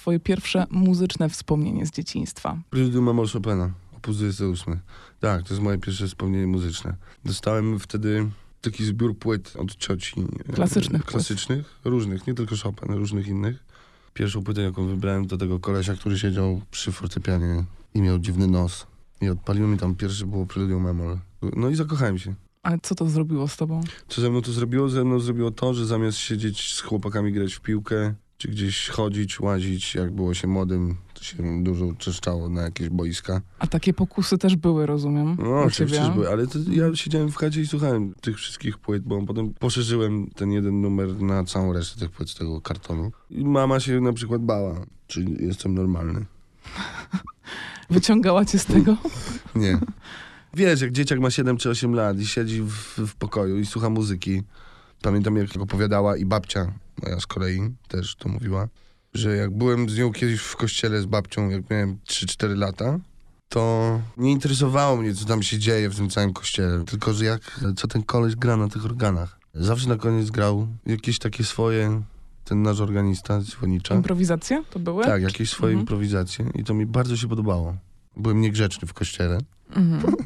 twoje pierwsze muzyczne wspomnienie z dzieciństwa? Preludium Amor Chopina, opus 28. Tak, to jest moje pierwsze wspomnienie muzyczne. Dostałem wtedy taki zbiór płyt od cioci. e, Klasycznych płyt. Klasycznych, różnych, nie tylko Chopin, różnych innych. Pierwszą płytę, jaką wybrałem, to tego kolesia, który siedział przy fortepianie i miał dziwny nos. I odpaliłem mi tam pierwsze było Preludium Amor. No i zakochałem się. Ale co to zrobiło z tobą? Co ze mną to zrobiło? Ze mną zrobiło to, że zamiast siedzieć z chłopakami grać w piłkę, czy gdzieś chodzić, łazić, jak było się młodym, to się dużo czeszczało na jakieś boiska. A takie pokusy też były, rozumiem, No, oczywiście, były, ale to ja siedziałem w chacie i słuchałem tych wszystkich płyt, bo potem poszerzyłem ten jeden numer na całą resztę tych płyt z tego kartonu. I mama się na przykład bała, czy jestem normalny. Wyciągała cię z tego? Nie. Wiesz, jak dzieciak ma 7 czy 8 lat i siedzi w, w pokoju i słucha muzyki. Pamiętam, jak opowiadała i babcia moja z kolei też to mówiła, że jak byłem z nią kiedyś w kościele z babcią, jak miałem 3-4 lata, to nie interesowało mnie, co tam się dzieje w tym całym kościele, tylko że jak, co ten koleś gra na tych organach. Zawsze na koniec grał jakieś takie swoje, ten nasz organista, dzwonicza. Improwizacje to były? Tak, jakieś swoje Mhm. improwizacje i to mi bardzo się podobało. Byłem niegrzeczny w kościele, Mhm.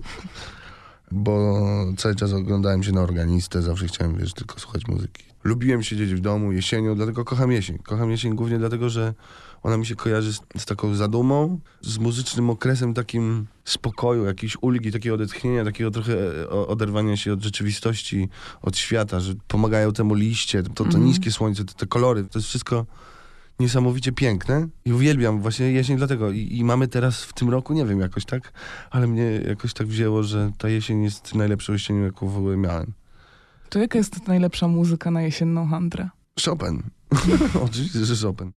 bo cały czas oglądałem się na organistę, zawsze chciałem, wiesz, tylko słuchać muzyki. Lubiłem siedzieć w domu jesienią, dlatego kocham jesień. Kocham jesień głównie dlatego, że ona mi się kojarzy z, z taką zadumą, z muzycznym okresem takim spokoju, jakiejś ulgi, takiego odetchnienia, takiego trochę e, oderwania się od rzeczywistości, od świata, że pomagają temu liście, to, to Mhm. niskie słońce, te, te kolory, to jest wszystko niesamowicie piękne i uwielbiam właśnie jesień dlatego. I, I mamy teraz w tym roku, nie wiem, jakoś tak, ale mnie jakoś tak wzięło, że ta jesień jest najlepszą jesienią, jaką w ogóle miałem. To jaka jest najlepsza muzyka na jesienną handrę? Chopin. Oczywiście, że Chopin.